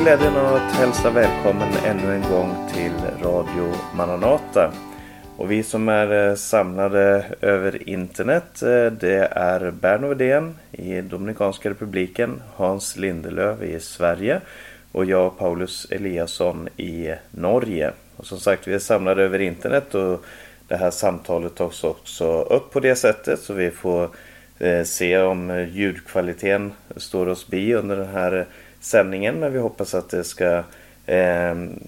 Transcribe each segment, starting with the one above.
glädjen att hälsa välkommen ännu en gång till Radio Maranata. Och vi som är eh, samlade över internet eh, det är Berno Wedén i Dominikanska republiken, Hans Lindelöf i Sverige och jag Paulus Eliasson i Norge. Och som sagt vi är samlade över internet och det här samtalet tas också upp på det sättet så vi får eh, se om ljudkvaliteten står oss bi under den här sändningen men vi hoppas att det ska ehm,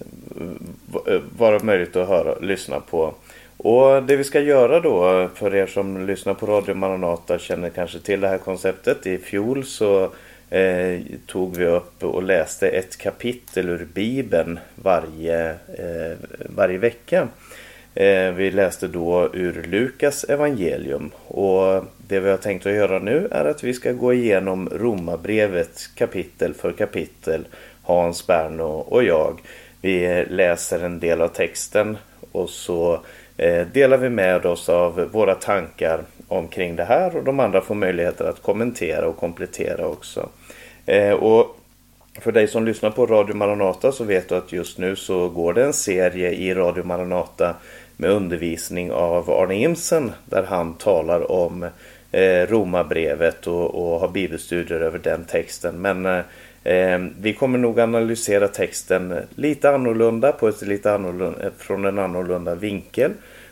eh, vara möjligt att höra, lyssna på. Och det vi ska göra då för er som lyssnar på Radio Maranata känner kanske till det här konceptet. I fjol så eh, tog vi upp och läste ett kapitel ur Bibeln varje, eh, varje vecka. Eh, vi läste då ur Lukas evangelium och det vi har tänkt att göra nu är att vi ska gå igenom Romarbrevet kapitel för kapitel. Hans Berno och jag. Vi läser en del av texten och så eh, delar vi med oss av våra tankar omkring det här och de andra får möjligheter att kommentera och komplettera också. Eh, och för dig som lyssnar på Radio Maranata så vet du att just nu så går det en serie i Radio Maranata med undervisning av Arne Imsen där han talar om eh, Romarbrevet och, och har bibelstudier över den texten. Men eh, vi kommer nog analysera texten lite annorlunda på ett lite annorlunda, från en annorlunda vinkel.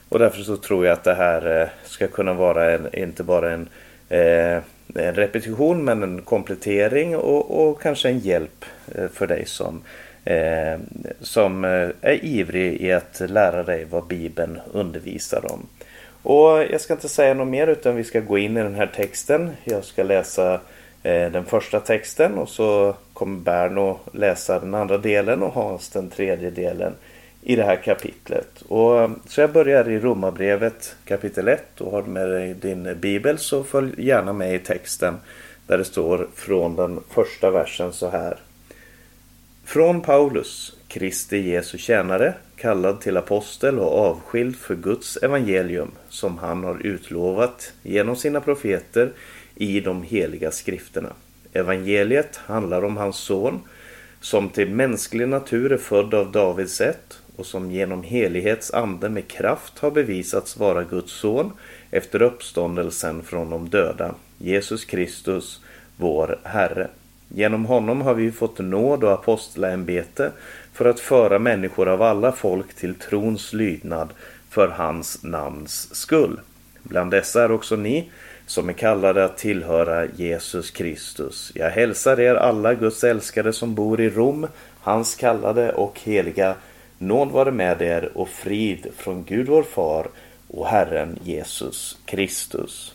Och därför så tror jag att det här eh, ska kunna vara en, inte bara en, eh, en repetition men en komplettering och, och kanske en hjälp eh, för dig som eh, som eh, är ivrig i att lära dig vad Bibeln undervisar om. Och jag ska inte säga något mer utan vi ska gå in i den här texten. Jag ska läsa eh, den första texten och så kommer Berno läsa den andra delen och Hans den tredje delen i det här kapitlet. Och, eh, så jag börjar i Romarbrevet kapitel 1 och har med dig din bibel så följ gärna med i texten där det står från den första versen så här. Från Paulus, Kristi Jesu tjänare, kallad till apostel och avskild för Guds evangelium som han har utlovat genom sina profeter i de heliga skrifterna. Evangeliet handlar om hans son som till mänsklig natur är född av Davids ett och som genom helighets ande med kraft har bevisats vara Guds son efter uppståndelsen från de döda, Jesus Kristus, vår Herre. Genom honom har vi fått nåd och apostlaämbete för att föra människor av alla folk till trons lydnad för hans namns skull. Bland dessa är också ni som är kallade att tillhöra Jesus Kristus. Jag hälsar er alla Guds älskade som bor i Rom, hans kallade och heliga. Nåd vare med er och frid från Gud vår far och Herren Jesus Kristus.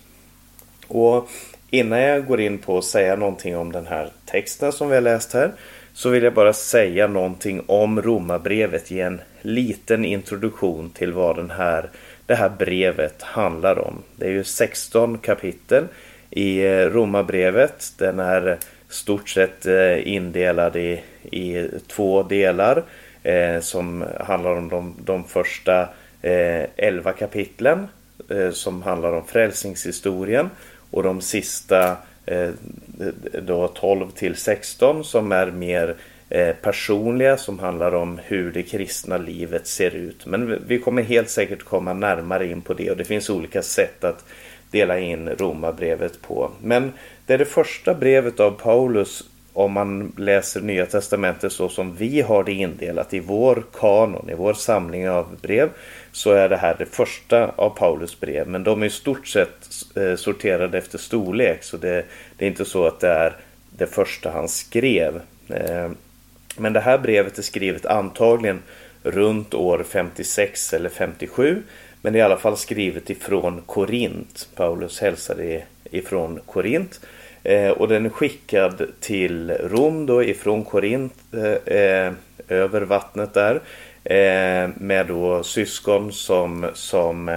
Och Innan jag går in på att säga någonting om den här texten som vi har läst här så vill jag bara säga någonting om Romarbrevet, ge en liten introduktion till vad den här, det här brevet handlar om. Det är ju 16 kapitel i eh, romabrevet. Romarbrevet. Den är stort sett eh, indelad i, i två delar eh, som handlar om de, de första eh, 11 kapitlen eh, som handlar om frälsningshistorien och de sista eh, då 12 till 16 som är mer eh, personliga som handlar om hur det kristna livet ser ut. Men vi kommer helt säkert komma närmare in på det och det finns olika sätt att dela in romabrevet på. Men det är det första brevet av Paulus om man läser Nya Testamentet så som vi har det indelat i vår kanon, i vår samling av brev så är det här det första av Paulus brev. Men de är i stort sett eh, sorterade efter storlek. Så det, det är inte så att det är det första han skrev. Eh, men det här brevet är skrivet antagligen runt år 56 eller 57. Men det är i alla fall skrivet ifrån Korint. Paulus hälsade ifrån Korint. Eh, och den är skickad till Rom då ifrån Korint eh, eh, över vattnet där. Eh, med då syskon som, som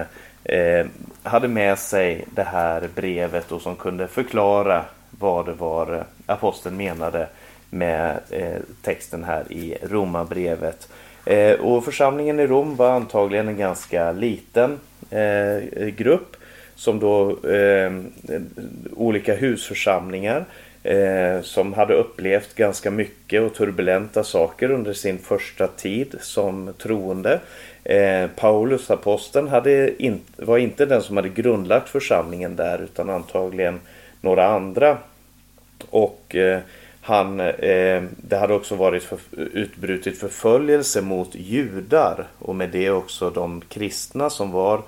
eh, hade med sig det här brevet och som kunde förklara vad det var aposteln menade med eh, texten här i Romarbrevet. Eh, och församlingen i Rom var antagligen en ganska liten eh, grupp som då eh, olika husförsamlingar eh, som hade upplevt ganska mycket och turbulenta saker under sin första tid som troende. Eh, Paulus, aposteln, hade in, var inte den som hade grundlagt församlingen där utan antagligen några andra. Och eh, han, eh, det hade också varit för, utbrutit förföljelse mot judar och med det också de kristna som var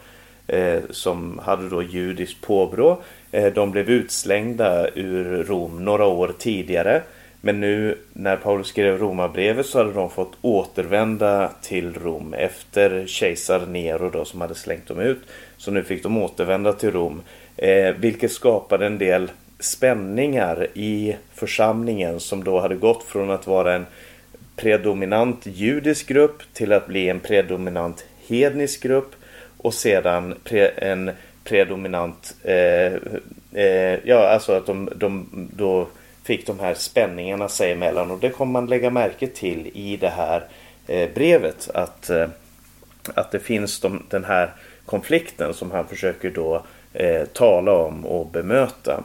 eh, som hade då judiskt påbrå. Eh, de blev utslängda ur Rom några år tidigare. Men nu när Paulus skrev Romarbrevet så hade de fått återvända till Rom efter kejsar Nero då som hade slängt dem ut. Så nu fick de återvända till Rom. Eh, vilket skapade en del spänningar i församlingen som då hade gått från att vara en predominant judisk grupp till att bli en predominant hednisk grupp och sedan pre, en predominant eh, eh, ja alltså att de, de då fick de här spänningarna sig emellan och det kommer man lägga märke till i det här eh, brevet att, eh, att det finns de, den här konflikten som han försöker då eh, tala om och bemöta.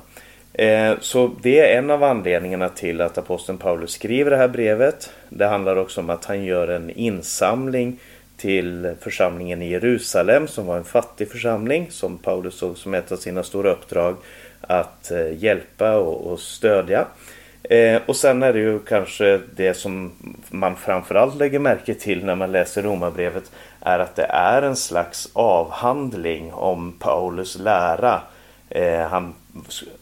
Eh, så det är en av anledningarna till att aposteln Paulus skriver det här brevet. Det handlar också om att han gör en insamling till församlingen i Jerusalem som var en fattig församling som Paulus såg som ett av sina stora uppdrag att eh, hjälpa och stödja. Eh, och sen är det ju kanske det som man framförallt lägger märke till när man läser Romarbrevet är att det är en slags avhandling om Paulus lära. Eh, han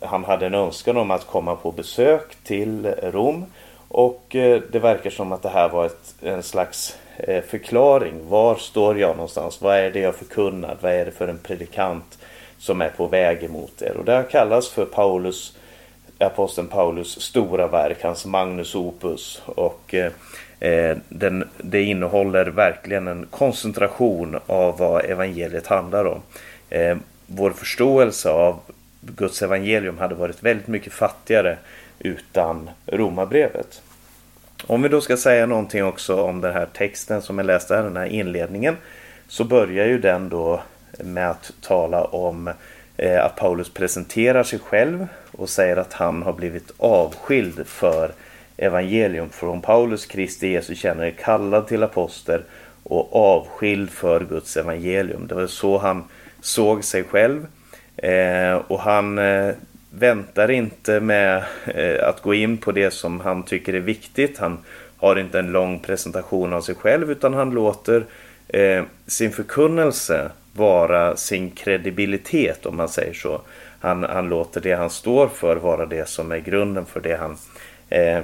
han hade en önskan om att komma på besök till Rom. Och eh, det verkar som att det här var ett, en slags eh, förklaring. Var står jag någonstans? Vad är det jag förkunnar? Vad är det för en predikant som är på väg emot er? Och det har kallats för Paulus, aposteln Paulus stora verk, hans Magnus Opus. Och eh, eh, den, det innehåller verkligen en koncentration av vad evangeliet handlar om. Eh, vår förståelse av Guds evangelium hade varit väldigt mycket fattigare utan Romarbrevet. Om vi då ska säga någonting också om den här texten som jag läste här, den här inledningen. Så börjar ju den då med att tala om eh, att Paulus presenterar sig själv och säger att han har blivit avskild för evangelium. Från Paulus Kristi Jesu tjänare kallad till apostel och avskild för Guds evangelium. Det var så han såg sig själv. Eh, och han eh, väntar inte med eh, att gå in på det som han tycker är viktigt. Han har inte en lång presentation av sig själv utan han låter eh, sin förkunnelse vara sin kredibilitet om man säger så. Han, han låter det han står för vara det som är grunden för det han eh, eh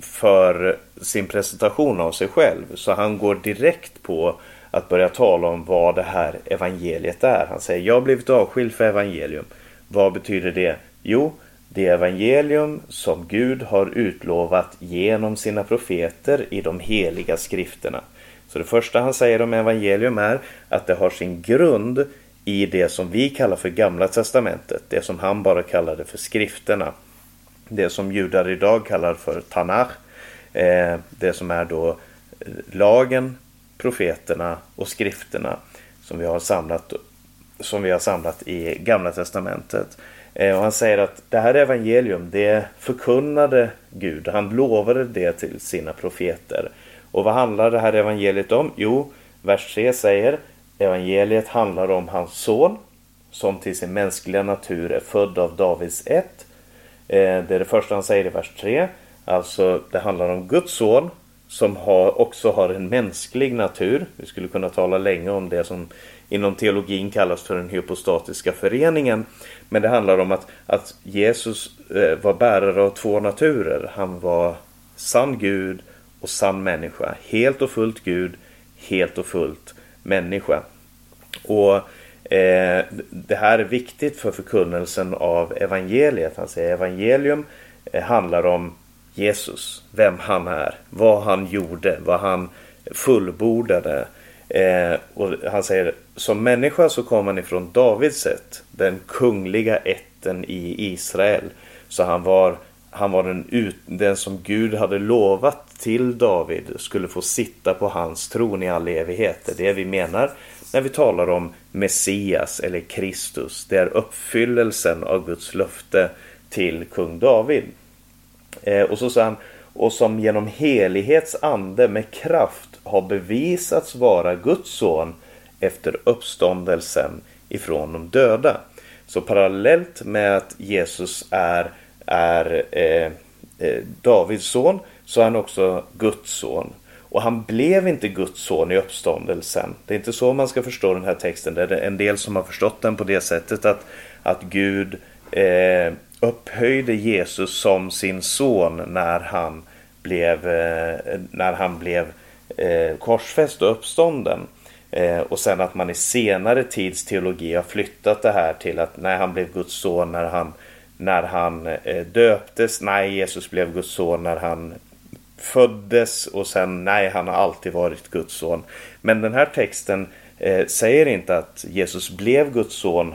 för sin presentation av sig själv. Så han går direkt på att börja tala om vad det här evangeliet är. Han säger jag har blivit avskild för evangelium. Vad betyder det? Jo, det evangelium som Gud har utlovat genom sina profeter i de heliga skrifterna. Så det första han säger om evangelium är att det har sin grund i det som vi kallar för Gamla Testamentet. Det som han bara kallade för skrifterna. Det som judar idag kallar för Tanach. Eh, det som är då eh, lagen, profeterna och skrifterna som vi har samlat, som vi har samlat i Gamla Testamentet. Eh, och han säger att det här evangelium, det förkunnade Gud. Han lovade det till sina profeter. Och vad handlar det här evangeliet om? Jo, vers 3 säger evangeliet handlar om hans son som till sin mänskliga natur är född av Davids ett. Eh, det är det första han säger i vers 3. Alltså det handlar om Guds son som har, också har en mänsklig natur. Vi skulle kunna tala länge om det som inom teologin kallas för den hypostatiska föreningen. Men det handlar om att, att Jesus eh, var bärare av två naturer. Han var sann Gud och sann människa. Helt och fullt Gud, helt och fullt människa. Och eh, Det här är viktigt för förkunnelsen av evangeliet. Han säger evangelium eh, handlar om Jesus, vem han är, vad han gjorde, vad han fullbordade. Eh, och han säger som människa så kom han ifrån Davids sätt, den kungliga ätten i Israel. Så han var, han var den, ut, den som Gud hade lovat till David skulle få sitta på hans tron i all evighet. Det är det vi menar när vi talar om Messias eller Kristus. Det är uppfyllelsen av Guds löfte till kung David. Eh, och så sa han, och som genom helighets ande med kraft har bevisats vara Guds son efter uppståndelsen ifrån de döda. Så parallellt med att Jesus är, är eh, eh, Davids son så är han också Guds son. Och han blev inte Guds son i uppståndelsen. Det är inte så man ska förstå den här texten. Det är en del som har förstått den på det sättet att, att Gud eh, upphöjde Jesus som sin son när han blev, eh, när han blev eh, korsfäst och uppstånden. Eh, och sen att man i senare tids teologi har flyttat det här till att när han blev Guds son när han, när han döptes. Nej, Jesus blev Guds son när han föddes och sen nej, han har alltid varit Guds son. Men den här texten säger inte att Jesus blev Guds son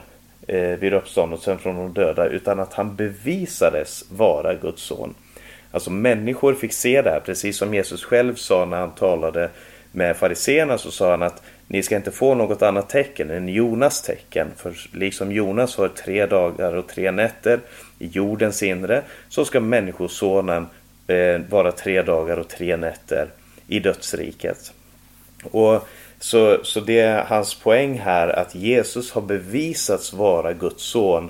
Eh, vid uppståndelsen från de döda utan att han bevisades vara Guds son. Alltså människor fick se det här, precis som Jesus själv sa när han talade med fariseerna så sa han att ni ska inte få något annat tecken än Jonas tecken. För liksom Jonas har tre dagar och tre nätter i jordens inre så ska människosonen eh, vara tre dagar och tre nätter i dödsriket. Och så, så det är hans poäng här att Jesus har bevisats vara Guds son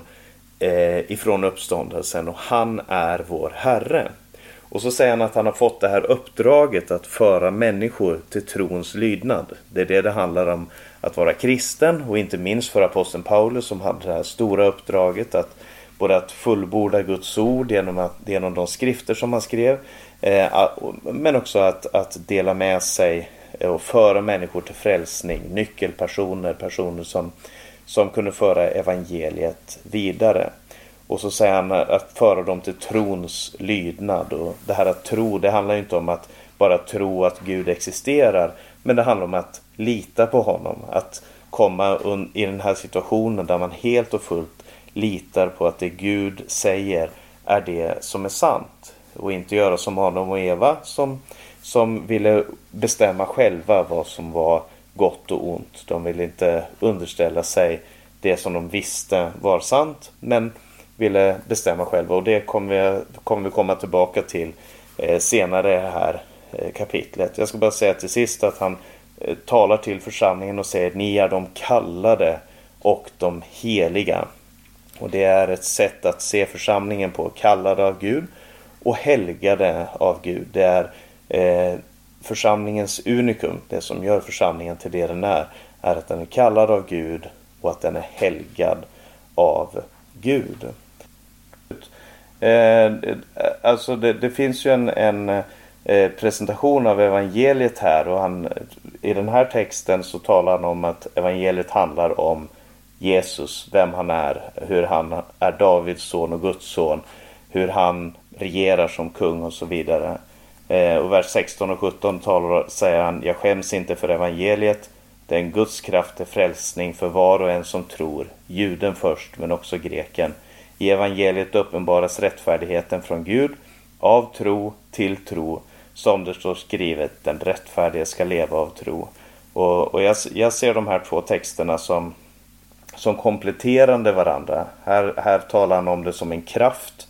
eh, ifrån uppståndelsen och han är vår Herre. Och så säger han att han har fått det här uppdraget att föra människor till trons lydnad. Det är det det handlar om att vara kristen och inte minst för aposteln Paulus som hade det här stora uppdraget att både att fullborda Guds ord genom, att, genom de skrifter som han skrev eh, men också att, att dela med sig Eh, och föra människor till frälsning, nyckelpersoner, personer som, som kunde föra evangeliet vidare. Och så säger han att föra dem till trons lydnad. Och det här att tro, det handlar inte om att bara tro att Gud existerar. Men det handlar om att lita på honom. Att komma i den här situationen där man helt och fullt litar på att det Gud säger är det som är sant. Och inte göra som Adam och Eva som, som ville bestämma själva vad som var gott och ont. De ville inte underställa sig det som de visste var sant. Men ville bestämma själva och det kommer vi, kommer vi komma tillbaka till eh, senare i det här eh, kapitlet. Jag ska bara säga till sist att han eh, talar till församlingen och säger ni är de kallade och de heliga. Och det är ett sätt att se församlingen på, kallade av Gud och helgade av Gud. Det är Eh, församlingens unikum, det som gör församlingen till det den är, är att den är kallad av Gud och att den är helgad av Gud. Eh, alltså det, det, finns ju en, en eh, presentation av evangeliet här och han, i den här texten så talar han om att evangeliet handlar om Jesus, vem han är, hur han är Davids son och Guds son, hur han regerar som kung och så vidare. Eh, och vers 16 och 17 talar, säger han, jag skäms inte för evangeliet, det är en Guds kraft till frälsning för var och en som tror, juden först men också greken. I evangeliet uppenbaras rättfärdigheten från Gud av tro till tro som det står skrivet den rättfärdige ska leva av tro. Och, och jag, jag, ser de här två texterna som, som kompletterande varandra. Här, här talar han om det som en kraft.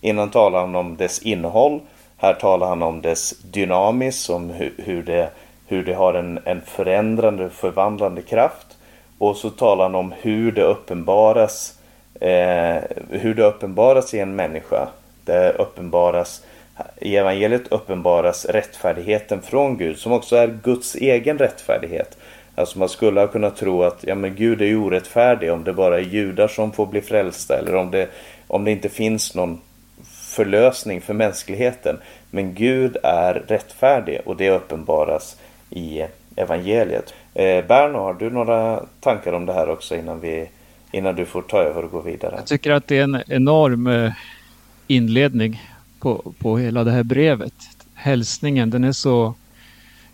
Innan talar han om dess innehåll. Här talar han om dess dynamiskt, om hur, hur, det, hur det har en, en förändrande, förvandlande kraft. Och så talar han om hur det uppenbaras eh, hur det uppenbaras i en människa. Det uppenbaras, I evangeliet uppenbaras rättfärdigheten från Gud som också är Guds egen rättfärdighet. Alltså man skulle ha kunnat tro att ja, men Gud är orättfärdig om det bara är judar som får bli frälsta eller om det, om det inte finns någon förlösning för mänskligheten. Men Gud är rättfärdig och det uppenbaras i evangeliet. Eh, Berno, har du några tankar om det här också innan vi innan du får ta över och gå vidare. Jag tycker att det är en enorm eh, inledning på, på hela det här brevet. Hälsningen, den är så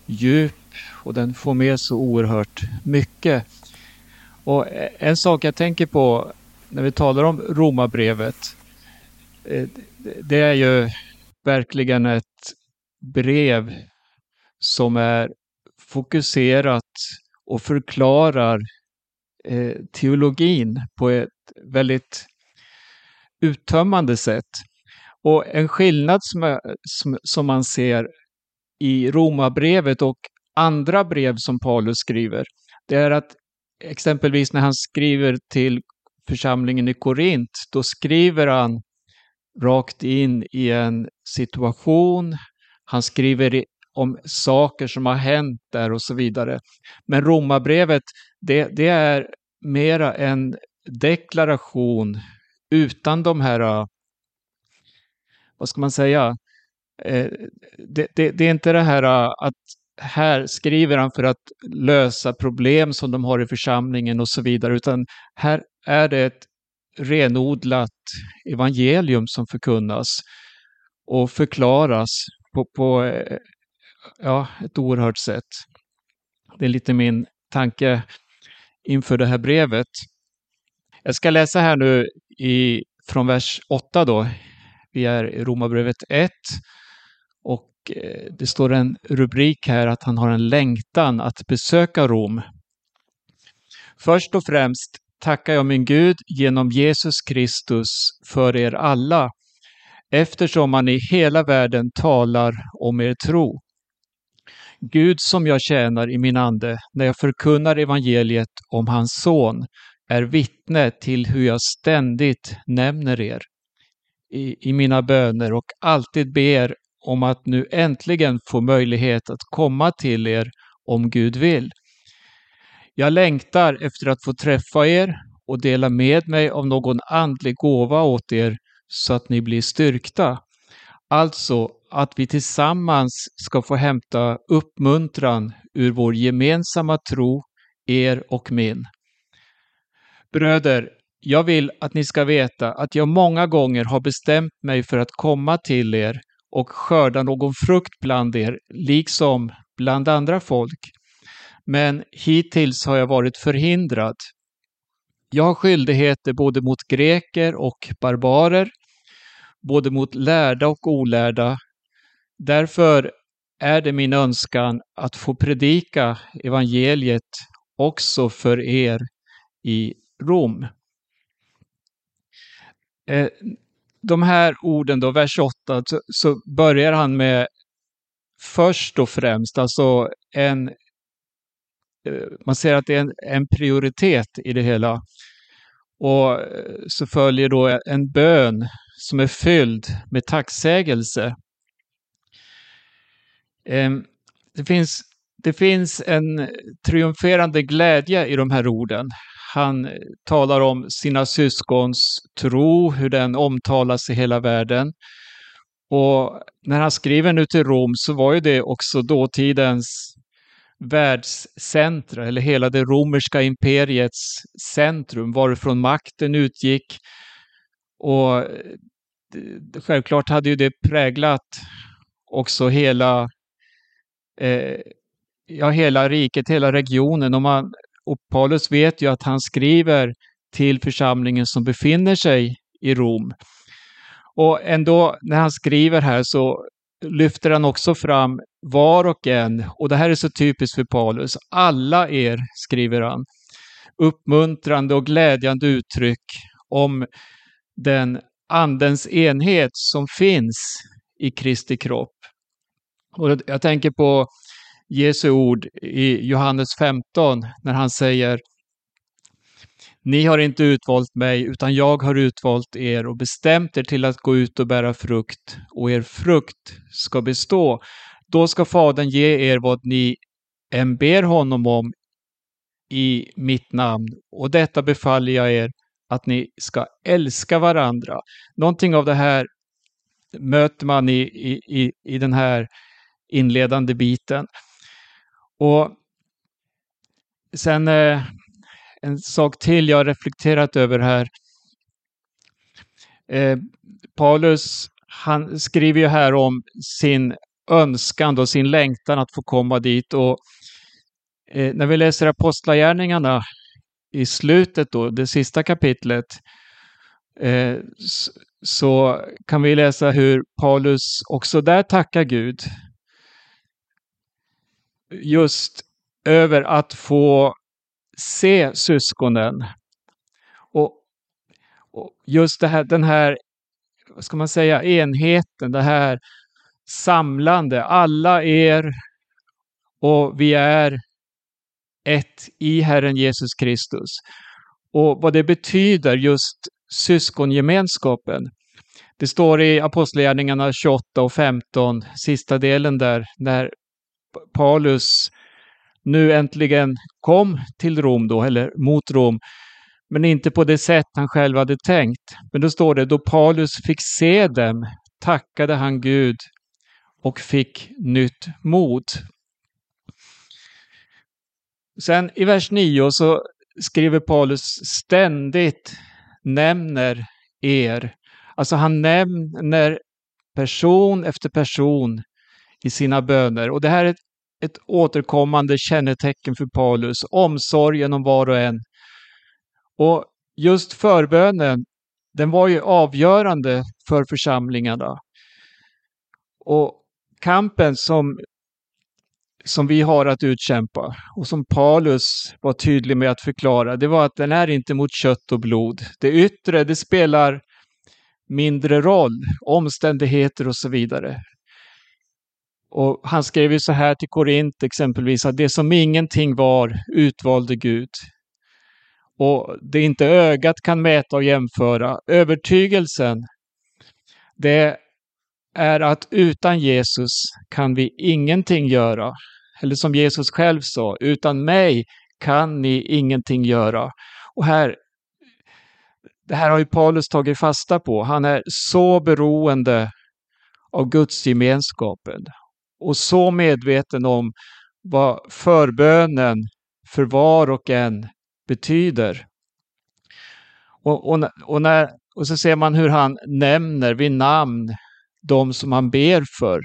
djup och den får med så oerhört mycket. Och eh, en sak jag tänker på när vi talar om Romarbrevet, Eh, det är ju verkligen ett brev som är fokuserat och förklarar eh, teologin på ett väldigt uttömmande sätt. Och en skillnad som, som, som man ser i Romarbrevet och andra brev som Paulus skriver, det är att exempelvis när han skriver till församlingen i Korint, då skriver han rakt in i en situation. Han skriver om saker som har hänt där och så vidare. Men Romarbrevet, det, det är mera en deklaration utan de här, äh, vad ska man säga, eh, det, det, det, är inte det här äh, att här skriver han för att lösa problem som de har i församlingen och så vidare, utan här är det ett renodlat evangelium som förkunnas och förklaras på, på eh, ja, ett oerhört sätt. Det är lite min tanke inför det här brevet. Jag ska läsa här nu i, från vers 8 då. Vi är i Romarbrevet 1 och eh, det står en rubrik här att han har en längtan att besöka Rom. Först och främst tackar jag min Gud genom Jesus Kristus för er alla, eftersom han i hela världen talar om er tro. Gud som jag tjänar i min ande när jag förkunnar evangeliet om hans son är vittne till hur jag ständigt nämner er i, i mina böner och alltid ber om att nu äntligen få möjlighet att komma till er om Gud vill. Jag längtar efter att få träffa er och dela med mig av någon andlig gåva åt er så att ni blir styrkta. Alltså att vi tillsammans ska få hämta uppmuntran ur vår gemensamma tro, er och min. Bröder, jag vill att ni ska veta att jag många gånger har bestämt mig för att komma till er och skörda någon frukt bland er, liksom bland andra folk. Men hittills har jag varit förhindrad. Jag har skyldigheter både mot greker och barbarer, både mot lärda och olärda. Därför är det min önskan att få predika evangeliet också för er i Rom. Eh, de här orden då, vers 8, så börjar han med först och främst, alltså en Eh, man ser att det är en, en, prioritet i det hela. Och eh, så följer då en bön som är fylld med tacksägelse. Ehm, det finns, det finns en triumferande glädje i de här orden. Han talar om sina syskons tro, hur den omtalas i hela världen. Och när han skriver nu till Rom så var ju det också dåtidens världscentra, eller hela det romerska imperiets centrum, varifrån makten utgick. Och eh, självklart hade ju det präglat också hela, eh, ja, hela riket, hela regionen. Och, man, och Paulus vet ju att han skriver till församlingen som befinner sig i Rom. Och ändå när han skriver här så lyfter han också fram var och en, och det här är så typiskt för Paulus, alla er, skriver han, uppmuntrande och glädjande uttryck om den andens enhet som finns i Kristi kropp. Och jag tänker på Jesu ord i Johannes 15 när han säger Ni har inte utvalt mig utan jag har utvalt er och bestämt er till att gå ut och bära frukt och er frukt ska bestå. Då ska Fadern ge er vad ni än ber honom om i mitt namn och detta befaller jag er att ni ska älska varandra. Någonting av det här möter man i, i, i den här inledande biten. Och sen eh, en sak till jag reflekterat över här. Eh, Paulus, han skriver ju här om sin önskan och sin längtan att få komma dit. Och eh, när vi läser Apostlagärningarna i slutet då, det sista kapitlet, eh, så kan vi läsa hur Paulus också där tackar Gud. Just över att få se syskonen. Och, Och just det här, den här, vad ska man säga, enheten, det här samlande, alla er och vi är ett i Herren Jesus Kristus. Och vad det betyder, just syskongemenskapen. Det står i Apostlagärningarna 28 och 15, sista delen där, när Paulus nu äntligen kom till Rom då, eller mot Rom, men inte på det sätt han själv hade tänkt. Men då står det, då Paulus fick se dem tackade han Gud och fick nytt mod. Sen i vers 9 så skriver Paulus ständigt nämner er. Alltså han nämner person efter person i sina böner. Och det här är ett, ett återkommande kännetecken för Paulus, omsorgen om var och en. Och just förbönen, den var ju avgörande för församlingarna. Och kampen som, som vi har att utkämpa och som Paulus var tydlig med att förklara, det var att den är inte mot kött och blod. Det yttre, det spelar mindre roll, omständigheter och så vidare. Och han skrev ju så här till Korint exempelvis, att det som ingenting var utvalde Gud. Och det inte ögat kan mäta och jämföra. Övertygelsen, det är att utan Jesus kan vi ingenting göra. Eller som Jesus själv sa, utan mig kan ni ingenting göra. Och här, det här har ju Paulus tagit fasta på. Han är så beroende av Guds gemenskapen och så medveten om vad förbönen för var och en betyder. Och, och, och, när, och så ser man hur han nämner vid namn de som han ber för.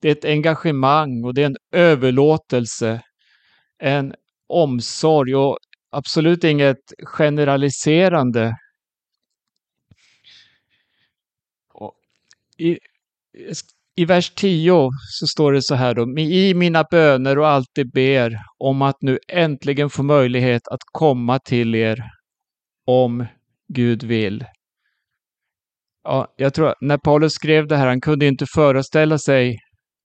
Det är ett engagemang och det är en överlåtelse, en omsorg och absolut inget generaliserande. I, I vers 10 så står det så här då, i mina böner och alltid ber om att nu äntligen få möjlighet att komma till er om Gud vill. Ja, jag tror att när Paulus skrev det här, han kunde inte föreställa sig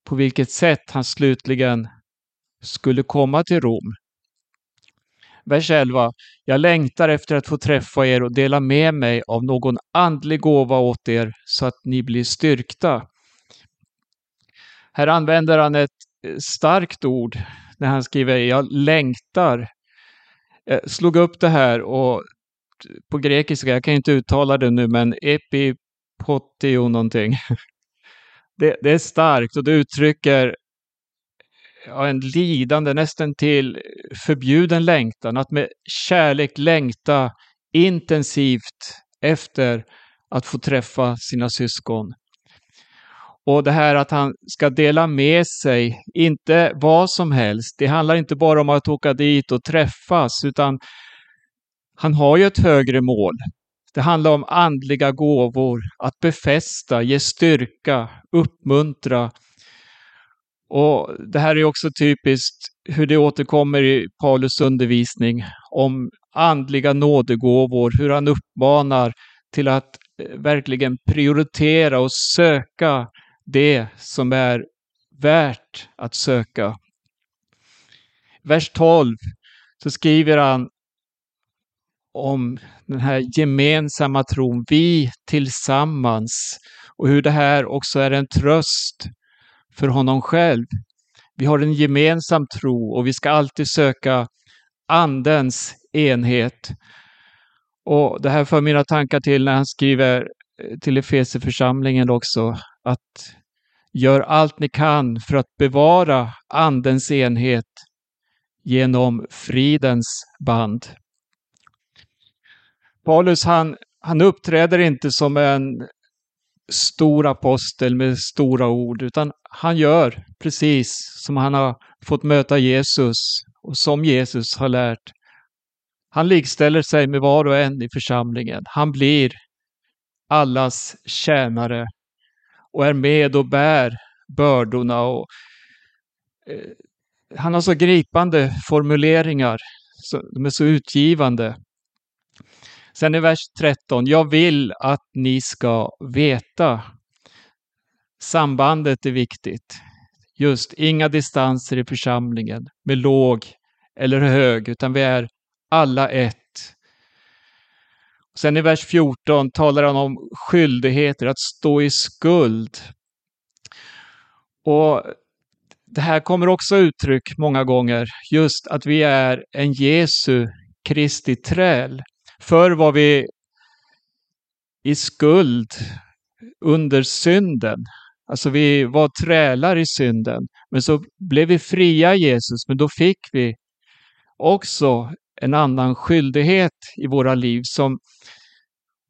på vilket sätt han slutligen skulle komma till Rom. Vers 11. Jag längtar efter att få träffa er och dela med mig av någon andlig gåva åt er så att ni blir styrkta. Här använder han ett eh, starkt ord när han skriver jag längtar. Jag slog upp det här och på grekiska, jag kan inte uttala det nu, men epi Potio någonting. Det, det, är starkt och det uttrycker ja, en lidande, nästan till förbjuden längtan. Att med kärlek längta intensivt efter att få träffa sina syskon. Och det här att han ska dela med sig, inte vad som helst. Det handlar inte bara om att åka dit och träffas, utan han har ju ett högre mål. Det handlar om andliga gåvor, att befästa, ge styrka, uppmuntra. Och Det här är också typiskt hur det återkommer i Paulus undervisning om andliga nådegåvor, hur han uppmanar till att eh, verkligen prioritera och söka det som är värt att söka. Vers 12 så skriver han om den här gemensamma tron, vi tillsammans, och hur det här också är en tröst för honom själv. Vi har en gemensam tro och vi ska alltid söka Andens enhet. Och Det här för mina tankar till när han skriver eh, till Efesierförsamlingen också, att gör allt ni kan för att bevara Andens enhet genom fridens band. Paulus han, han uppträder inte som en stor apostel med stora ord, utan han gör precis som han har fått möta Jesus och som Jesus har lärt. Han likställer sig med var och en i församlingen. Han blir allas tjänare och är med och bär bördorna. Och, eh, han har så gripande formuleringar, så, de är så utgivande. Sen i vers 13. Jag vill att ni ska veta. Sambandet är viktigt. Just inga distanser i församlingen med låg eller hög, utan vi är alla ett. Sen i vers 14 talar han om skyldigheter, att stå i skuld. Och Det här kommer också uttryck många gånger, just att vi är en Jesu Kristi träl. Förr var vi i skuld under synden. Alltså vi var trälar i synden. Men så blev vi fria i Jesus, men då fick vi också en annan skyldighet i våra liv. Som,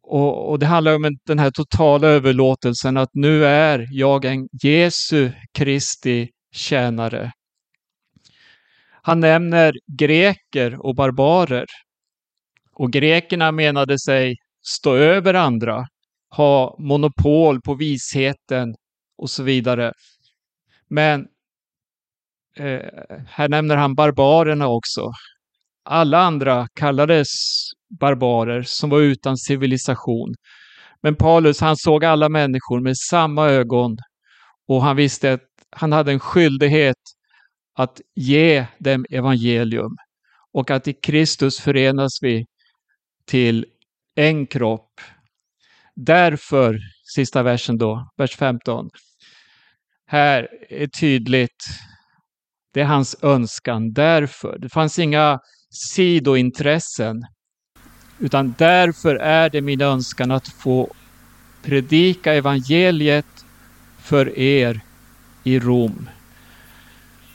och, och Det handlar om den här totala överlåtelsen att nu är jag en Jesu Kristi tjänare. Han nämner greker och barbarer. Och grekerna menade sig stå över andra, ha monopol på visheten och så vidare. Men eh, här nämner han barbarerna också. Alla andra kallades barbarer som var utan civilisation. Men Paulus han såg alla människor med samma ögon och han visste att han hade en skyldighet att ge dem evangelium och att i Kristus förenas vi till en kropp. Därför, sista versen då, vers 15. Här är tydligt, det är hans önskan. Därför, det fanns inga sidointressen. Utan därför är det min önskan att få predika evangeliet för er i Rom.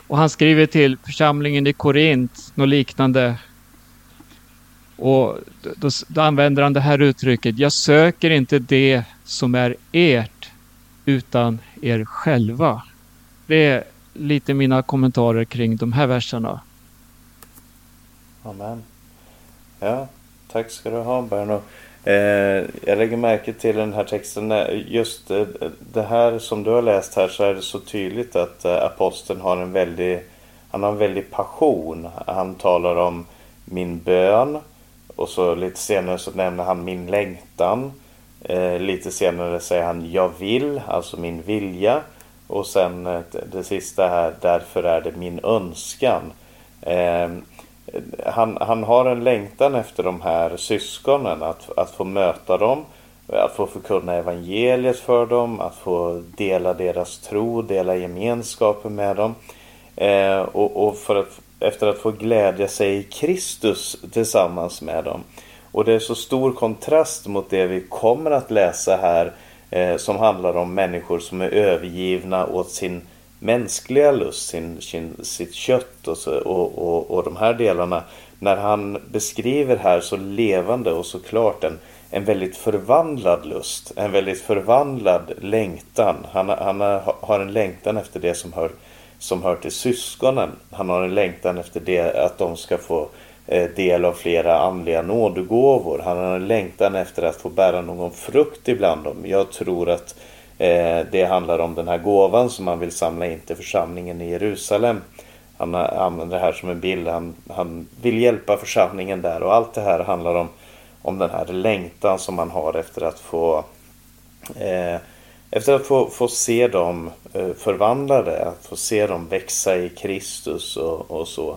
Och han skriver till församlingen i Korint något liknande. Och då, då, använder han det här uttrycket. Jag söker inte det som är ert utan er själva. Det är lite mina kommentarer kring de här verserna. Amen. Ja, tack ska du ha Berno. Eh, jag lägger märke till den här texten. Eh, just eh, det här som du har läst här så är det så tydligt att eh, aposteln har en väldig, han har en väldig passion. Han talar om min bön och så lite senare så nämner han min längtan. Eh, lite senare säger han jag vill, alltså min vilja. Och sen eh, det sista här, därför är det min önskan. Eh, han, han har en längtan efter de här syskonen, att, att få möta dem, att få förkunna evangeliet för dem, att få dela deras tro, dela gemenskapen med dem. Eh, och, och för att, efter att få glädja sig i Kristus tillsammans med dem. Och det är så stor kontrast mot det vi kommer att läsa här eh, som handlar om människor som är övergivna åt sin mänskliga lust, sin, sin, sitt kött och, så, och, och, och de här delarna. När han beskriver här så levande och så klart en, en väldigt förvandlad lust, en väldigt förvandlad längtan. Han, han har en längtan efter det som hör, som hör till syskonen. Han har en längtan efter det att de ska få eh, del av flera andliga nådegåvor. Han har en längtan efter att få bära någon frukt ibland dem. Jag tror att Eh, det handlar om den här gåvan som han vill samla in till församlingen i Jerusalem. Han använder det här som en bild. Han, han vill hjälpa församlingen där och allt det här handlar om, om den här längtan som man har efter att få eh, efter att få, få se dem eh, förvandlade, att få se dem växa i Kristus och, och så.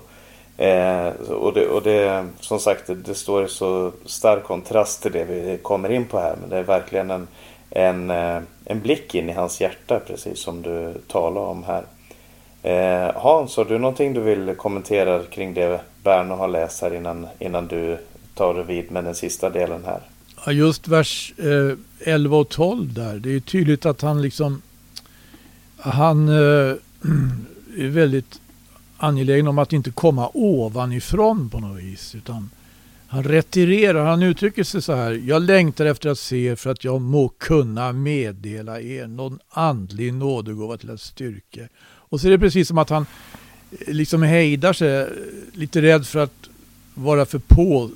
Eh, och, det, och det, som sagt, det, det, står i så stark kontrast till det vi kommer in på här. Men det är verkligen en, en, eh, en blick in i hans hjärta precis som du talar om här. Eh, Hans, har du någonting du vill kommentera kring det Berno har läst här innan, innan du tar vid med den sista delen här? Ja, just vers eh, 11 och 12 där. Det är tydligt att han liksom han eh, är väldigt angelägen om att inte komma ovanifrån på något vis. Utan han retirerar, han uttrycker sig så här. Jag längtar efter att se er för att jag må kunna meddela er någon andlig nådegåva till att styrka. Och så är det precis som att han eh, liksom hejdar sig, eh, lite rädd för att vara för på,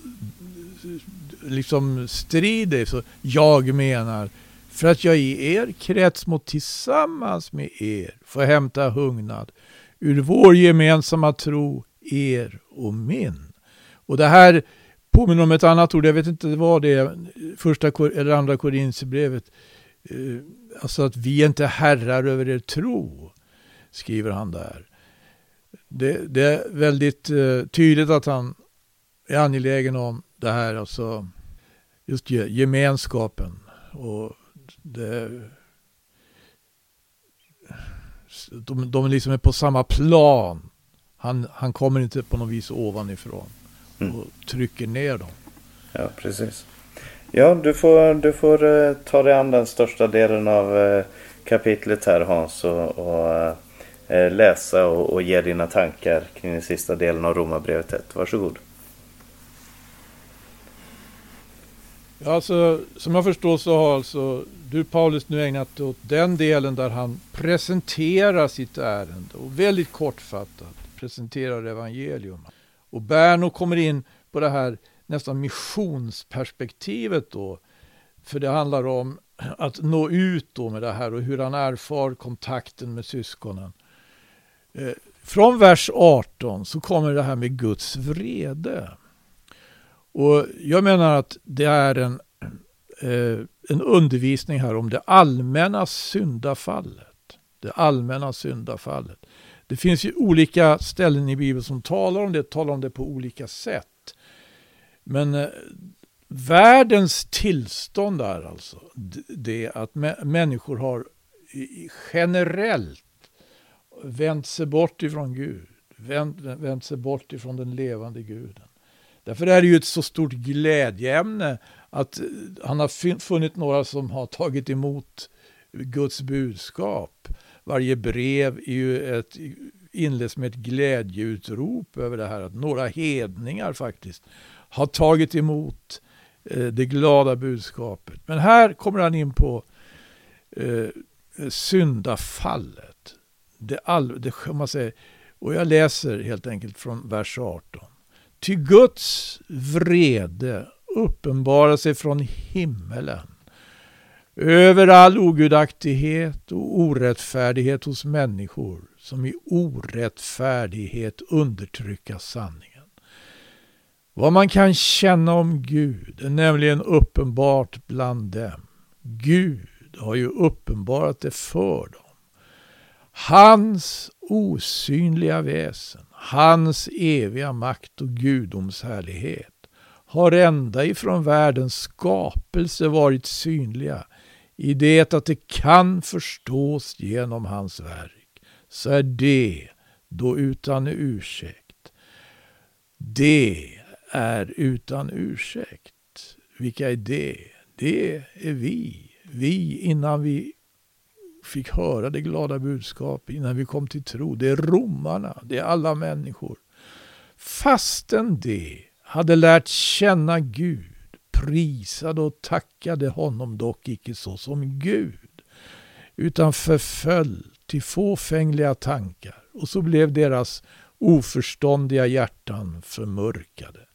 liksom strider, Så jag menar, för att jag i er krets må tillsammans med er få hämta hugnad ur vår gemensamma tro, er och min. Och det här påminner om ett annat ord, jag vet inte vad det är, första eller andra Korinthierbrevet. Eh, alltså att vi är inte herrar över er tro, skriver han där. Det, det är väldigt eh, tydligt att han är angelägen om det här, alltså just gemenskapen. Och det, de, de liksom är på samma plan. Han, han kommer inte på något vis ovanifrån mm. och trycker ner dem. Ja, precis. Ja, du får, du får uh, ta dig an den största delen av uh, kapitlet här Hans och, och uh, läsa och, och, ge dina tankar kring den sista delen av Romarbrevet 1. Varsågod. Ja, alltså, som jag förstår så har alltså du Paulus nu ägnat åt den delen där han presenterar sitt ärende och väldigt kortfattat presenterar evangelium. Och Berno kommer in på det här nästan missionsperspektivet då. För det handlar om att nå ut då med det här och hur han erfar kontakten med syskonen. Eh, från vers 18 så kommer det här med Guds vrede. Och jag menar att det är en, eh, en undervisning här om det allmänna syndafallet. Det allmänna syndafallet. Det finns ju olika ställen i Bibeln som talar om det, talar om det på olika sätt. Men eh, världens tillstånd är alltså det att människor har generellt vänt sig bort ifrån Gud, vänt, vänt sig bort ifrån den levande guden. Därför är det ju ett så stort glädjeämne att eh, han har funnit några som har tagit emot Guds budskap. Varje brev är ju ett, inleds med ett glädjeutrop över det här att några hedningar faktiskt har tagit emot eh, det glada budskapet. Men här kommer han in på eh, syndafallet. Det all, det, man säger, och jag läser helt enkelt från vers 18. Ty Guds vrede uppenbarar sig från himmelen över all ogudaktighet och orättfärdighet hos människor som i orättfärdighet undertrycka sanningen. Vad man kan känna om Gud är nämligen uppenbart bland dem. Gud har ju uppenbarat det för dem. Hans osynliga väsen, hans eviga makt och gudomshärlighet har ända ifrån världens skapelse varit synliga i det att det kan förstås genom hans verk, så är det då utan ursäkt. Det är utan ursäkt. Vilka är det? Det är vi. Vi innan vi fick höra det glada budskapet, innan vi kom till tro. Det är romarna, det är alla människor. Fastän det hade lärt känna Gud, prisade och tackade honom dock icke så som Gud, utan förföll till fåfängliga tankar och så blev deras oförståndiga hjärtan förmörkade.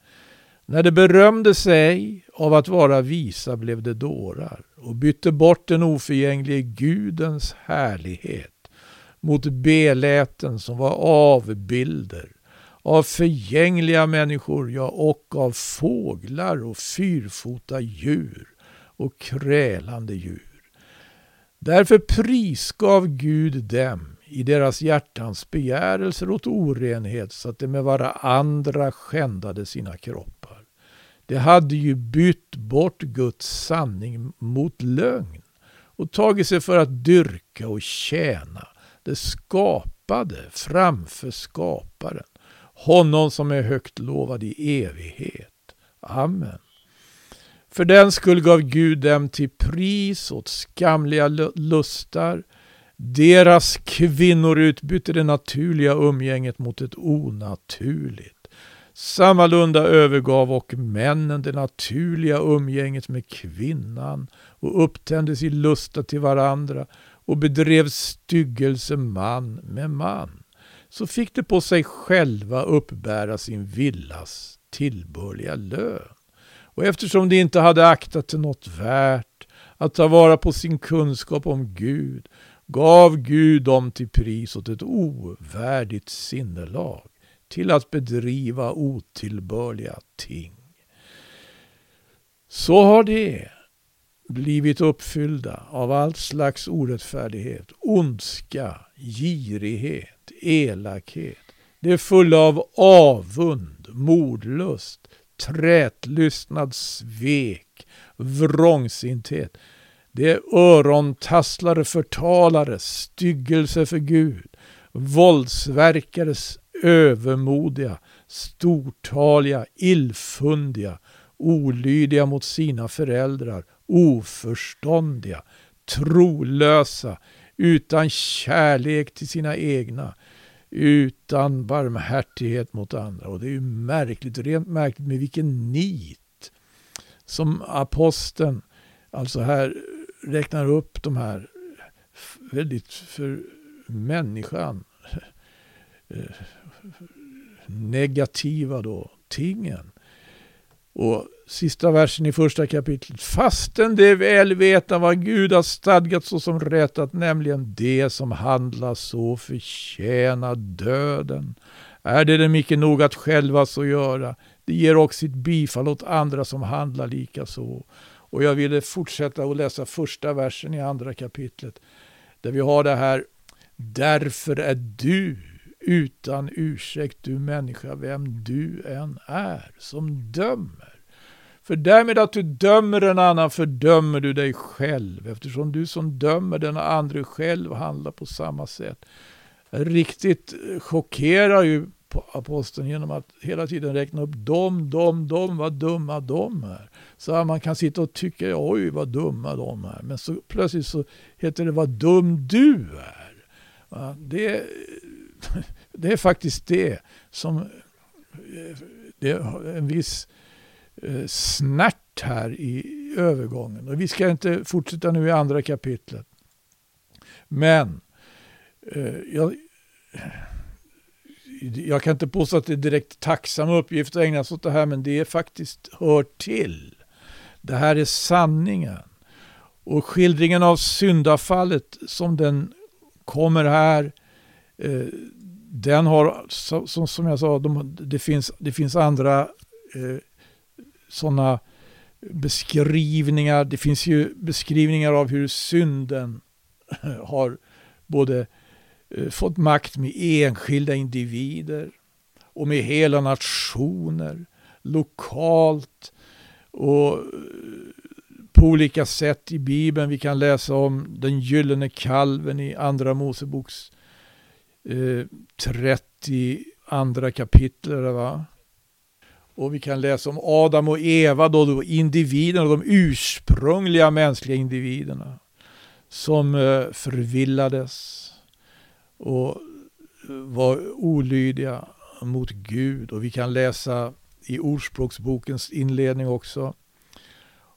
När de berömde sig av att vara visa blev de dårar och bytte bort den oförgänglige Gudens härlighet mot beläten som var avbilder av förgängliga människor, ja och av fåglar och fyrfota djur och krälande djur. Därför prisgav Gud dem i deras hjärtans begärelser åt orenhet så att de med varandra skändade sina kroppar. De hade ju bytt bort Guds sanning mot lögn och tagit sig för att dyrka och tjäna det skapade framför skaparen honom som är högt lovad i evighet. Amen. För den skull gav Gud dem till pris åt skamliga lustar. Deras kvinnor utbytte det naturliga umgänget mot ett onaturligt. Sammalunda övergav och männen det naturliga umgänget med kvinnan och upptändes i lusta till varandra och bedrev styggelse man med man så fick de på sig själva uppbära sin villas tillbörliga lön. Och eftersom de inte hade aktat till något värt att ta vara på sin kunskap om Gud gav Gud dem till pris åt ett ovärdigt sinnelag till att bedriva otillbörliga ting. så har det blivit uppfyllda av allt slags orättfärdighet, ondska, girighet, elakhet. Det är fulla av avund, mordlust, trätlystnad, svek, vrångsinthet. Det är örontasslare, förtalare, styggelse för Gud, våldsverkares övermodiga, stortaliga, illfundiga, olydiga mot sina föräldrar, oförståndiga, trolösa, utan kärlek till sina egna, utan barmhärtighet mot andra. Och det är ju märkligt, rent märkligt med vilken nit som aposteln alltså här räknar upp de här väldigt för människan eh, negativa då, tingen. Och sista versen i första kapitlet. Fastän det väl veta vad Gud har stadgat såsom rättat, nämligen det som handlar så förtjänar döden. Är det dem icke nog att själva så göra? Det ger också sitt bifall åt andra som handlar lika så. Och jag ville fortsätta att läsa första versen i andra kapitlet. Där vi har det här. Därför är du utan ursäkt du människa, vem du än är, som dömer. För därmed att du dömer en annan fördömer du dig själv, eftersom du som dömer den andra själv handlar på samma sätt. Riktigt chockerar ju aposteln genom att hela tiden räkna upp dem, dem, dem, vad dumma de är. Så här, man kan sitta och tycka, oj vad dumma de är. Men så plötsligt så heter det vad dum du är. Det, det är faktiskt det som eh, det är en viss eh, snärt här i övergången. Och vi ska inte fortsätta nu i andra kapitlet. Men eh, jag, jag kan inte påstå att det är direkt tacksam uppgift att ägna sig åt det här, men det är faktiskt hör till. Det här är sanningen. Och skildringen av syndafallet som den kommer här, eh, den har, som, som jag sa, de, det, finns, det finns andra eh, sådana beskrivningar. Det finns ju beskrivningar av hur synden har både eh, fått makt med enskilda individer och med hela nationer, lokalt och eh, på olika sätt i Bibeln. Vi kan läsa om den gyllene kalven i Andra Moseboks eh, 32 kapitel. Va? Och vi kan läsa om Adam och Eva, då, då individerna, de ursprungliga mänskliga individerna som eh, förvillades och eh, var olydiga mot Gud. Och vi kan läsa i Ordspråksbokens inledning också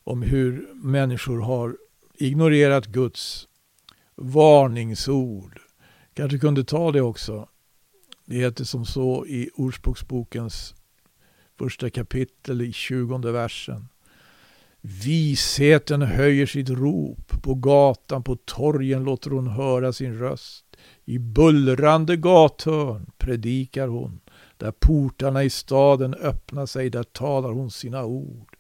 om hur människor har ignorerat Guds varningsord. Kanske kunde ta det också. Det heter som så i Ordspråksbokens första kapitel i tjugonde versen. Visheten höjer sitt rop, på gatan, på torgen låter hon höra sin röst. I bullrande gathörn predikar hon, där portarna i staden öppnar sig, där talar hon sina ord.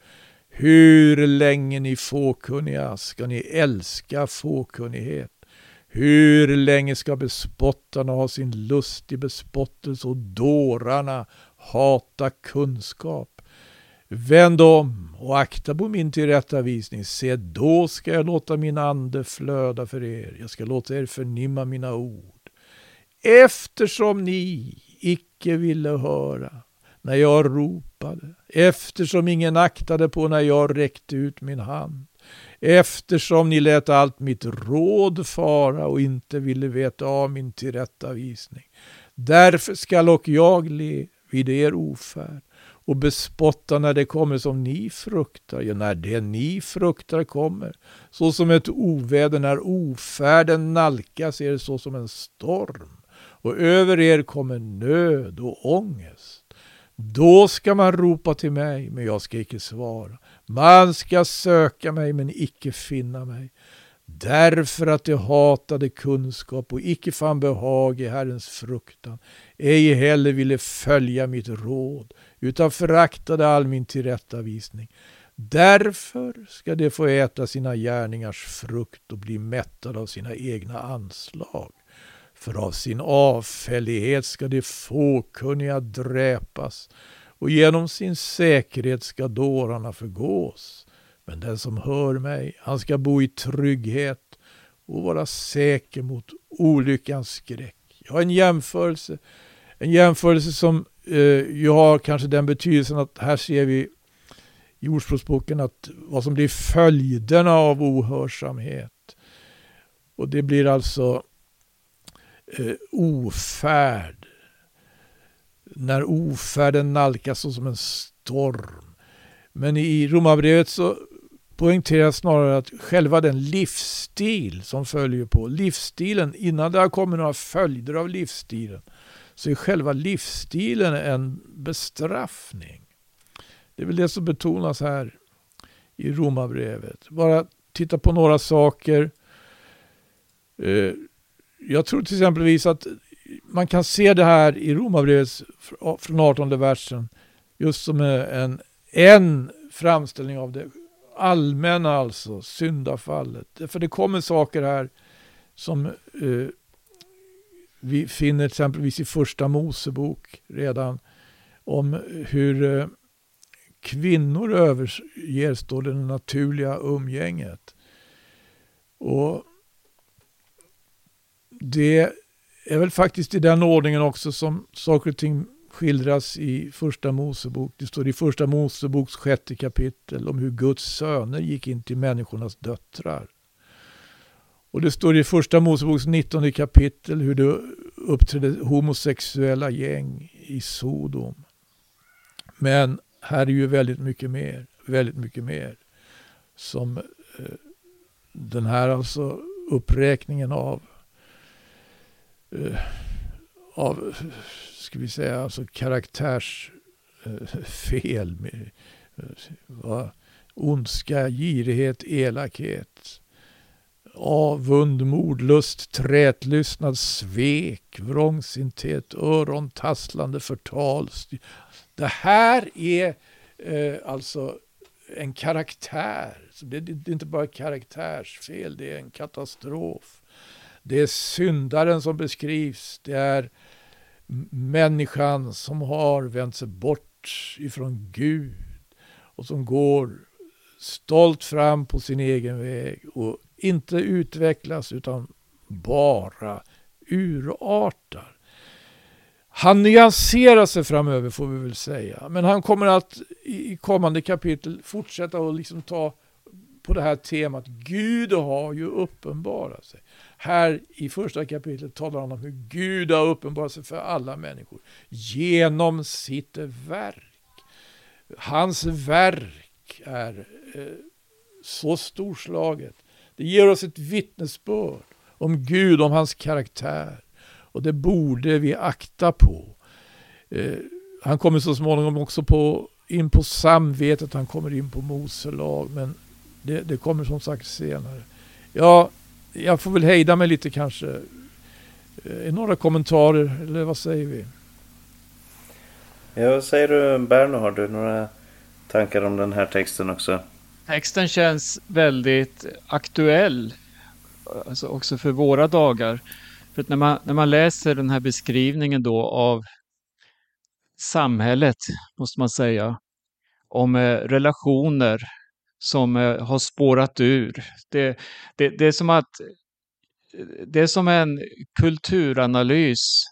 Hur länge ni fåkunniga ska ni älska fåkunnighet? Hur länge ska bespottarna ha sin lust i bespottelse och dårarna hata kunskap? Vänd om och akta på min tillrättavisning. Se, då ska jag låta min ande flöda för er. Jag ska låta er förnimma mina ord. Eftersom ni icke ville höra när jag ropade, eftersom ingen aktade på när jag räckte ut min hand, eftersom ni lät allt mitt råd fara och inte ville veta av min tillrättavisning. Därför skall och jag le vid er ofärd och bespotta när det kommer som ni fruktar, ja, när det ni fruktar kommer, så som ett oväder när ofärden nalkas er så som en storm, och över er kommer nöd och ångest. Då ska man ropa till mig, men jag ska icke svara. Man ska söka mig, men icke finna mig. Därför att de hatade kunskap och icke fann behag i Herrens fruktan, ej heller ville följa mitt råd, utan föraktade all min tillrättavisning. Därför ska de få äta sina gärningars frukt och bli mättade av sina egna anslag. För av sin avfällighet ska de fåkunniga dräpas och genom sin säkerhet ska dårarna förgås. Men den som hör mig, han ska bo i trygghet och vara säker mot olyckans skräck. Jag har en jämförelse, en jämförelse som eh, ju har kanske den betydelsen att här ser vi i Ordspråksboken att vad som blir följderna av ohörsamhet. Och det blir alltså eh, ofärd. När ofärden nalkas som en storm. Men i Romarbrevet så poängteras snarare att själva den livsstil som följer på, livsstilen, innan det har kommit några följder av livsstilen, så är själva livsstilen en bestraffning. Det är väl det som betonas här i Romarbrevet. Bara titta på några saker. Eh, jag tror till exempelvis att man kan se det här i Romarbrevet från 18 versen just som en, en framställning av det allmänna alltså, syndafallet. För det kommer saker här som eh, vi finner exempelvis i första Mosebok redan om hur eh, kvinnor överger, står det, det naturliga umgänget. Och det är väl faktiskt i den ordningen också som saker och ting skildras i första Mosebok. Det står i första Moseboks sjätte kapitel om hur Guds söner gick in till människornas döttrar. Och det står i första Moseboks 19 kapitel hur det uppträdde homosexuella gäng i Sodom. Men här är ju väldigt mycket mer, väldigt mycket mer som eh, den här alltså uppräkningen av eh, av ska vi säga, alltså karaktärsfel. Med, eh, va? Ondska, girighet, elakhet. Avund, mordlust, trätlystnad, svek, vrångsinthet, örontasslande, förtal. Det här är eh, alltså en karaktär. Det, det är inte bara karaktärsfel, det är en katastrof. Det är syndaren som beskrivs. Det är människan som har vänt sig bort ifrån Gud och som går stolt fram på sin egen väg och inte utvecklas utan bara urartar. Han nyanserar sig framöver får vi väl säga. Men han kommer att i kommande kapitel fortsätta att liksom ta på det här temat. Gud har ju uppenbarat sig. Här i första kapitlet talar han om hur Gud har uppenbarat sig för alla människor genom sitt verk. Hans verk är eh, så storslaget. Det ger oss ett vittnesbörd om Gud, om hans karaktär. Och det borde vi akta på. Eh, han kommer så småningom också på, in på samvetet, han kommer in på Mose lag, men det, det kommer som sagt senare. Ja, jag får väl hejda mig lite kanske. Eh, några kommentarer, eller vad säger vi? Ja, vad säger du Berno? Har du några tankar om den här texten också? Texten känns väldigt aktuell. Alltså också för våra dagar. För att när man, när man läser den här beskrivningen då av samhället, måste man säga, om eh, relationer som eh, har spårat ur. Det, det, det, är som att det är som en kulturanalys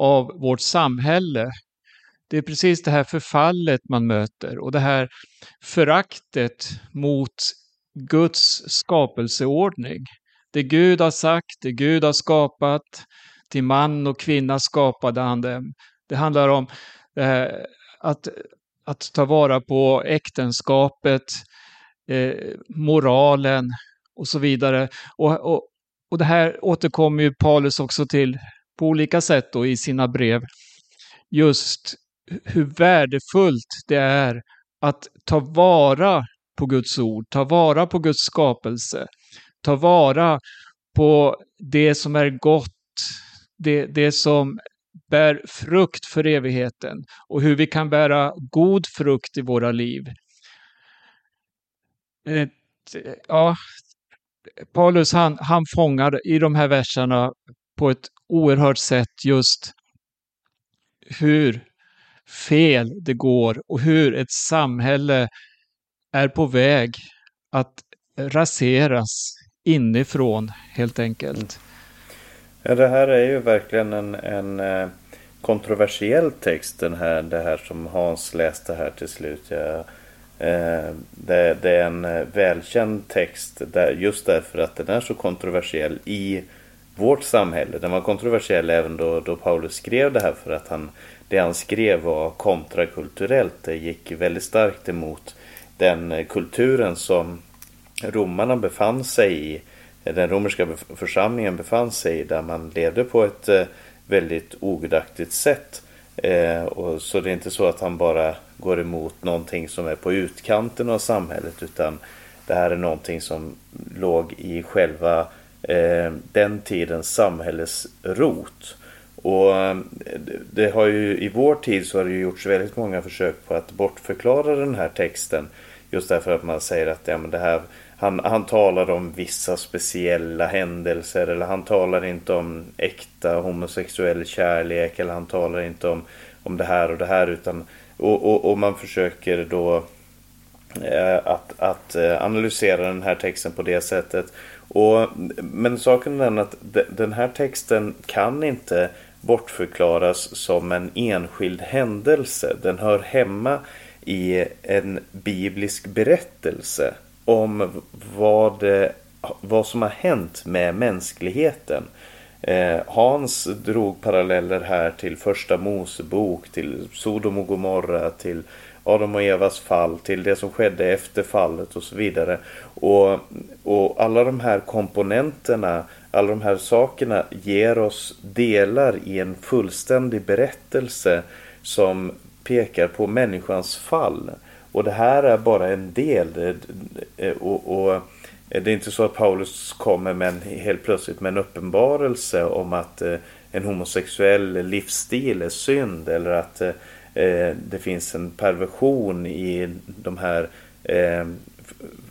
av vårt samhälle. Det är precis det här förfallet man möter och det här föraktet mot Guds skapelseordning. Det Gud har sagt, det Gud har skapat, till man och kvinna skapade han dem. Det handlar om eh, att, att ta vara på äktenskapet, eh, moralen och så vidare. Och, och, och det här återkommer ju Paulus också till på olika sätt då i sina brev. Just hur värdefullt det är att ta vara på Guds ord, ta vara på Guds skapelse, ta vara på det som är gott, det, det som bär frukt för evigheten och hur vi kan bära god frukt i våra liv. Eh, ja, Paulus han, han fångar i de här verserna på ett oerhört sätt just hur fel det går och hur ett samhälle är på väg att raseras inifrån helt enkelt. Ja, det här är ju verkligen en, en eh, kontroversiell text den här, det här som Hans läste här till slut. Jag, Eh, det, det, är en eh, välkänd text där, just därför att den är så kontroversiell i vårt samhälle. Den var kontroversiell även då, då Paulus skrev det här för att han, det han skrev var kontrakulturellt. Det gick väldigt starkt emot den eh, kulturen som romarna befann sig i. Den romerska församlingen befann sig i där man levde på ett väldigt ogudaktigt sätt. Eh, och så det är inte så att han bara går emot någonting som är på utkanten av samhället utan det här är någonting som låg i själva eh, den tidens samhälles rot. Och eh, det har ju i vår tid så har det ju gjorts väldigt många försök på att bortförklara den här texten. Just därför att man säger att ja, men det här, han, han talar om vissa speciella händelser eller han talar inte om äkta homosexuell kärlek eller han talar inte om, om det här och det här utan och, och, och man försöker då eh, att, att eh, analysera den här texten på det sättet. Och, men saken är den att den här texten kan inte bortförklaras som en enskild händelse. Den hör hemma i en biblisk berättelse om vad, vad som har hänt med mänskligheten. Eh, Hans drog paralleller här till första Mosebok, till Sodom och Gomorra, till Adam och Evas fall, till det som skedde efter fallet och så vidare. Och, och alla de här komponenterna, alla de här sakerna ger oss delar i en fullständig berättelse som pekar på människans fall. Och det här är bara en del. Och, och det är inte så att Paulus kommer med en, helt plötsligt med en uppenbarelse om att eh, en homosexuell livsstil är synd eller att eh, det finns en perversion i de här eh,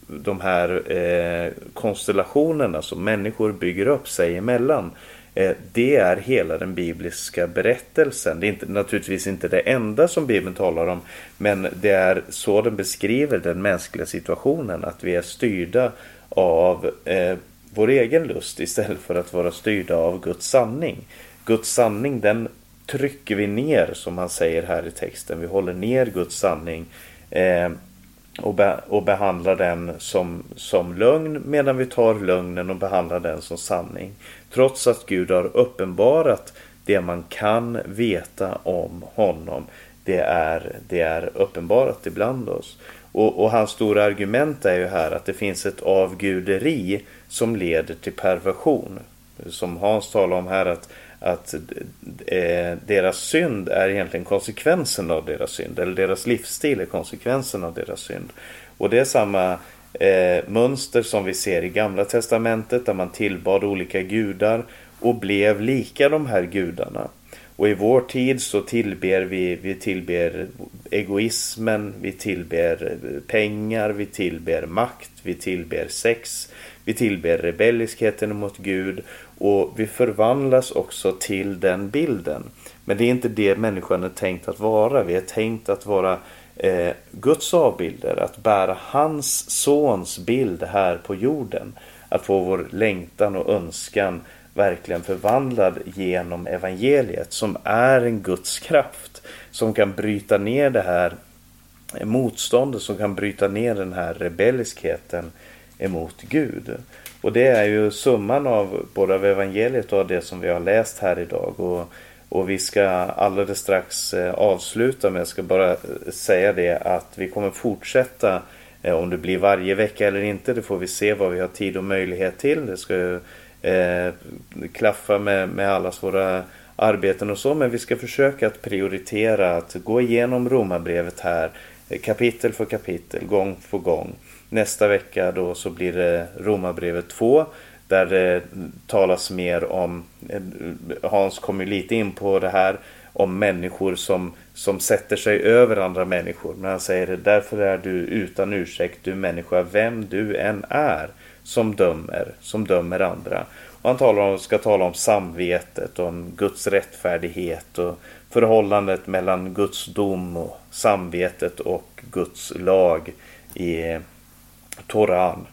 de här eh, konstellationerna som människor bygger upp sig emellan. Eh, det är hela den bibliska berättelsen. Det är inte, naturligtvis inte det enda som Bibeln talar om. Men det är så den beskriver den mänskliga situationen. Att vi är styrda av eh, vår egen lust istället för att vara styrda av Guds sanning. Guds sanning den trycker vi ner som han säger här i texten. Vi håller ner Guds sanning. Eh, och, be och behandlar den som, som lögn medan vi tar lögnen och behandlar den som sanning. Trots att Gud har uppenbarat det man kan veta om honom. Det är, det är uppenbarat ibland oss. Och, och, hans stora argument är ju här att det finns ett avguderi som leder till perversion. Som Hans talar om här att, att eh, deras synd är egentligen konsekvensen av deras synd. Eller deras livsstil är konsekvensen av deras synd. Och det är samma eh, mönster som vi ser i Gamla Testamentet där man tillbad olika gudar och blev lika de här gudarna. Och i vår tid så tillber vi, vi tillber egoismen, vi tillber pengar, vi tillber makt, vi tillber sex, vi tillber rebelliskheten mot Gud och vi förvandlas också till den bilden. Men det är inte det människan är tänkt att vara. Vi är tänkt att vara eh, Guds avbilder, att bära hans sons bild här på jorden. Att få vår längtan och önskan verkligen förvandlad genom evangeliet som är en Guds kraft som kan bryta ner det här motståndet som kan bryta ner den här rebelliskheten emot Gud. Och det är ju summan av både av evangeliet och av det som vi har läst här idag. Och, och vi ska alldeles strax eh, avsluta men jag ska bara eh, säga det att vi kommer fortsätta eh, om det blir varje vecka eller inte, det får vi se vad vi har tid och möjlighet till. Det ska eh, klaffa med, med allas våra arbeten och så. Men vi ska försöka att prioritera att gå igenom romabrevet här kapitel för kapitel, gång för gång. Nästa vecka då så blir det Romarbrevet 2 där det talas mer om, Hans Hans kommer lite in på det här, om människor som, som sätter sig över andra människor. Men han säger det, därför är du utan ursäkt, du människa, vem du än är, som dömer, som dömer andra. Och han talar om, ska tala om samvetet, om Guds rättfärdighet och förhållandet mellan Guds dom och samvetet och Guds lag i Toran.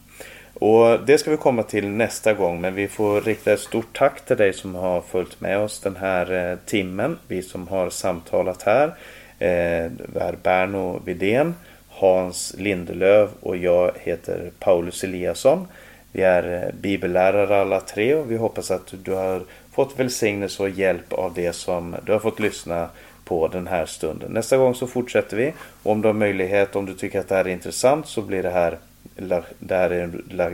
Och det ska vi komma till nästa gång men vi får rikta ett stort tack till dig som har följt med oss den här eh, timmen. Vi som har samtalat här eh, är Berno Vidén, Hans Lindelöv och jag heter Paulus Eliasson. Vi är eh, bibellärare alla tre och vi hoppas att du har fått välsignelse och hjälp av det som du har fått lyssna på den här stunden. Nästa gång så fortsätter vi. Om du har möjlighet, om du tycker att det här är intressant så blir det här det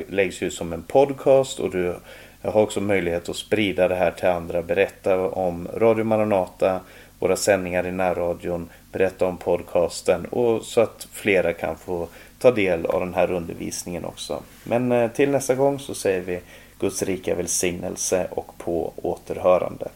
läggs ut som en podcast och du har också möjlighet att sprida det här till andra. Berätta om Radio Maranata, våra sändningar i närradion, berätta om podcasten och så att flera kan få ta del av den här undervisningen också. Men eh, till nästa gång så säger vi Guds rika välsignelse och på återhörande.